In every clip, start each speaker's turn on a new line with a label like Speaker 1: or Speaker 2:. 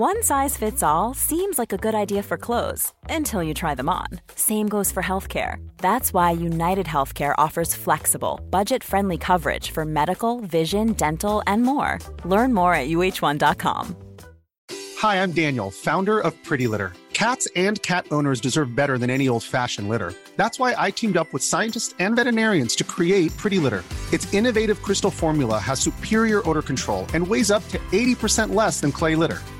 Speaker 1: One size fits all seems like a good idea for clothes until you try them on. Same goes for healthcare. That's why United Healthcare offers flexible, budget friendly coverage for medical, vision, dental, and more. Learn more at uh1.com.
Speaker 2: Hi, I'm Daniel, founder of Pretty Litter. Cats and cat owners deserve better than any old fashioned litter. That's why I teamed up with scientists and veterinarians to create Pretty Litter. Its innovative crystal formula has superior odor control and weighs up to 80% less than clay litter.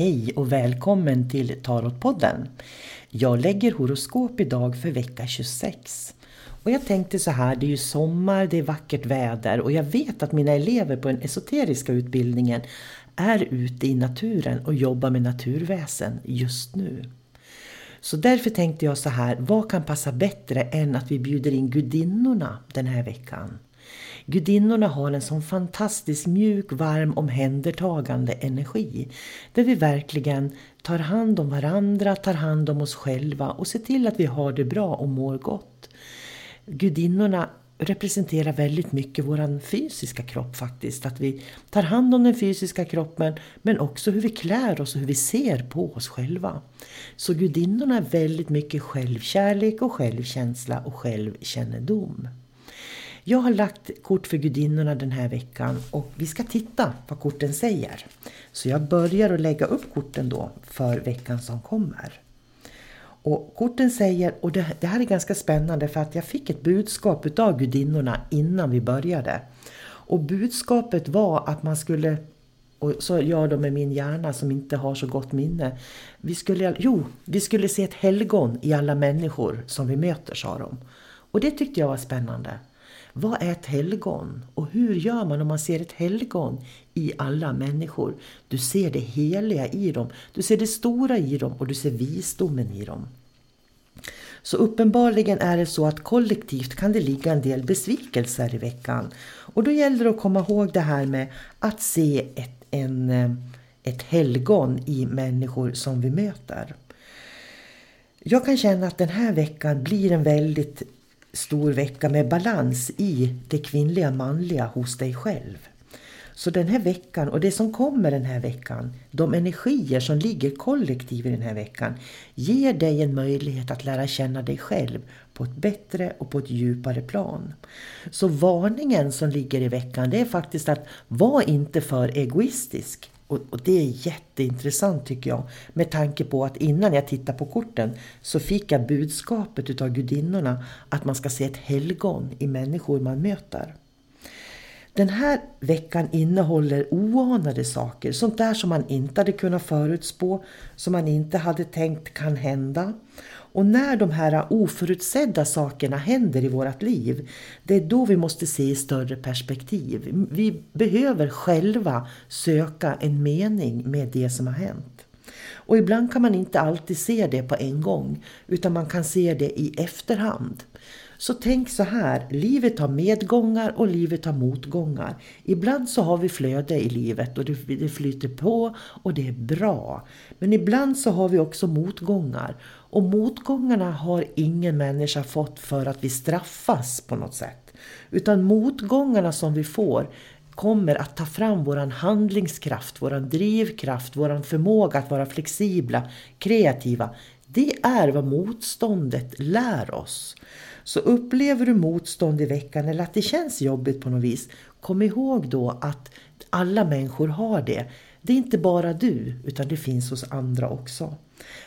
Speaker 3: Hej och välkommen till Tarotpodden. Jag lägger horoskop idag för vecka 26. Och jag tänkte så här, det är ju sommar, det är vackert väder och jag vet att mina elever på den esoteriska utbildningen är ute i naturen och jobbar med naturväsen just nu. Så därför tänkte jag så här, vad kan passa bättre än att vi bjuder in gudinnorna den här veckan? Gudinnorna har en sån fantastisk mjuk, varm, omhändertagande energi. Där vi verkligen tar hand om varandra, tar hand om oss själva och ser till att vi har det bra och mår gott. Gudinnorna representerar väldigt mycket vår fysiska kropp faktiskt. Att vi tar hand om den fysiska kroppen men också hur vi klär oss och hur vi ser på oss själva. Så gudinnorna är väldigt mycket självkärlek och självkänsla och självkännedom. Jag har lagt kort för gudinnorna den här veckan och vi ska titta vad korten säger. Så jag börjar att lägga upp korten då för veckan som kommer. Och korten säger, och det, det, här är ganska spännande för att jag fick ett budskap utav gudinnorna innan vi började. Och budskapet var att man skulle, och så gör de med min hjärna som inte har så gott minne. Vi skulle, jo, vi skulle se ett helgon i alla människor som vi möter, sa de. Och det tyckte jag var spännande. Vad är ett helgon? Och hur gör man om man ser ett helgon i alla människor? Du ser det heliga i dem, du ser det stora i dem och du ser visdomen i dem. Så uppenbarligen är det så att kollektivt kan det ligga en del besvikelser i veckan. Och då gäller det att komma ihåg det här med att se ett, en, ett helgon i människor som vi möter. Jag kan känna att den här veckan blir en väldigt stor vecka med balans i det kvinnliga manliga hos dig själv. Så den här veckan och det som kommer den här veckan, de energier som ligger kollektivt i den här veckan, ger dig en möjlighet att lära känna dig själv på ett bättre och på ett djupare plan. Så varningen som ligger i veckan det är faktiskt att var inte för egoistisk. Och, och, det är jätteintressant tycker jag. Med tanke på att innan jag tittade på korten så fick jag budskapet utav gudinnorna att man ska se ett helgon i människor man möter. Den här veckan innehåller oanade saker, sånt där som man inte hade kunnat förutspå, som man inte hade tänkt kan hända. Och när de här oförutsedda sakerna händer i vårt liv, det är då vi måste se i större perspektiv. Vi behöver själva söka en mening med det som har hänt. Och ibland kan man inte alltid se det på en gång, utan man kan se det i efterhand. Så tänk så här, livet har medgångar och livet har motgångar. Ibland så har vi flöde i livet och det, flyter på och det är bra. Men ibland så har vi också motgångar. Och motgångarna har ingen människa fått för att vi straffas på något sätt. Utan motgångarna som vi får kommer att ta fram våran handlingskraft, våran drivkraft, våran förmåga att vara flexibla, kreativa. Det är vad motståndet lär oss. Så upplever du motstånd i veckan eller att det känns jobbigt på något vis, kom ihåg då att alla människor har det. Det är inte bara du, utan det finns hos andra också.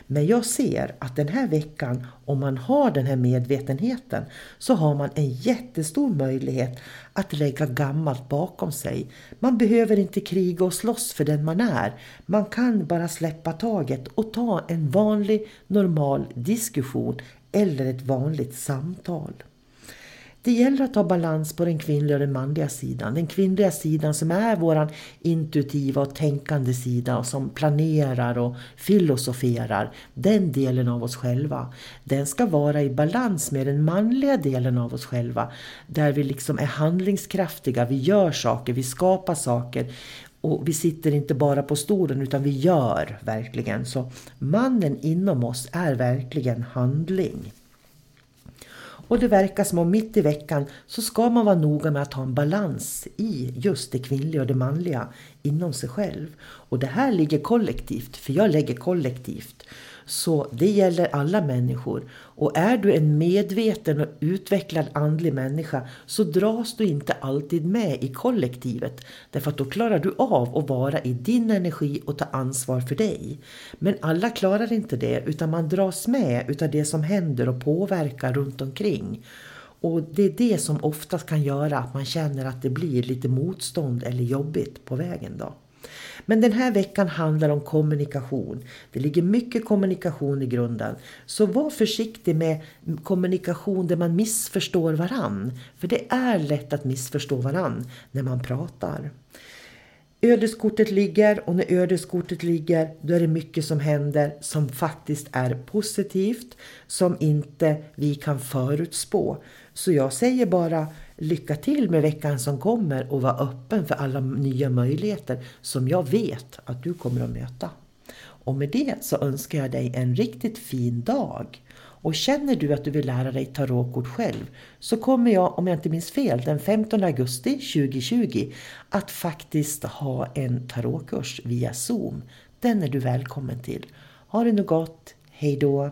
Speaker 3: Men jag ser att den här veckan, om man har den här medvetenheten, så har man en jättestor möjlighet att lägga gammalt bakom sig. Man behöver inte kriga och slåss för den man är. Man kan bara släppa taget och ta en vanlig, normal diskussion eller ett vanligt samtal. Det gäller att ha balans på den kvinnliga och den manliga sidan. Den kvinnliga sidan som är våran intuitiva och tänkande sida och som planerar och filosoferar. Den delen av oss själva. Den ska vara i balans med den manliga delen av oss själva. Där vi liksom är handlingskraftiga, vi gör saker, vi skapar saker. Och vi sitter inte bara på stolen utan vi gör verkligen. Så mannen inom oss är verkligen handling. Och det verkar som om mitt i veckan så ska man vara noga med att ha en balans i just det kvinnliga och det manliga inom sig själv. Och det här ligger kollektivt, för jag lägger kollektivt. Så det gäller alla människor. Och är du en medveten och utvecklad andlig människa så dras du inte alltid med i kollektivet. Därför att då klarar du av att vara i din energi och ta ansvar för dig. Men alla klarar inte det utan man dras med utav det som händer och påverkar runt omkring. Och det är det som oftast kan göra att man känner att det blir lite motstånd eller jobbigt på vägen då. Men den här veckan handlar om kommunikation. Det ligger mycket kommunikation i grunden. Så var försiktig med kommunikation där man missförstår varann. För det är lätt att missförstå varann när man pratar. Ödeskortet ligger och när ödeskortet ligger då är det mycket som händer som faktiskt är positivt som inte vi kan förutspå. Så jag säger bara lycka till med veckan som kommer och var öppen för alla nya möjligheter som jag vet att du kommer att möta. Och med det så önskar jag dig en riktigt fin dag. Och känner du att du vill lära dig tarotkort själv så kommer jag, om jag inte minns fel, den 15 augusti 2020 att faktiskt ha en tarotkurs via Zoom. Den är du välkommen till. Ha det nu gott, hejdå!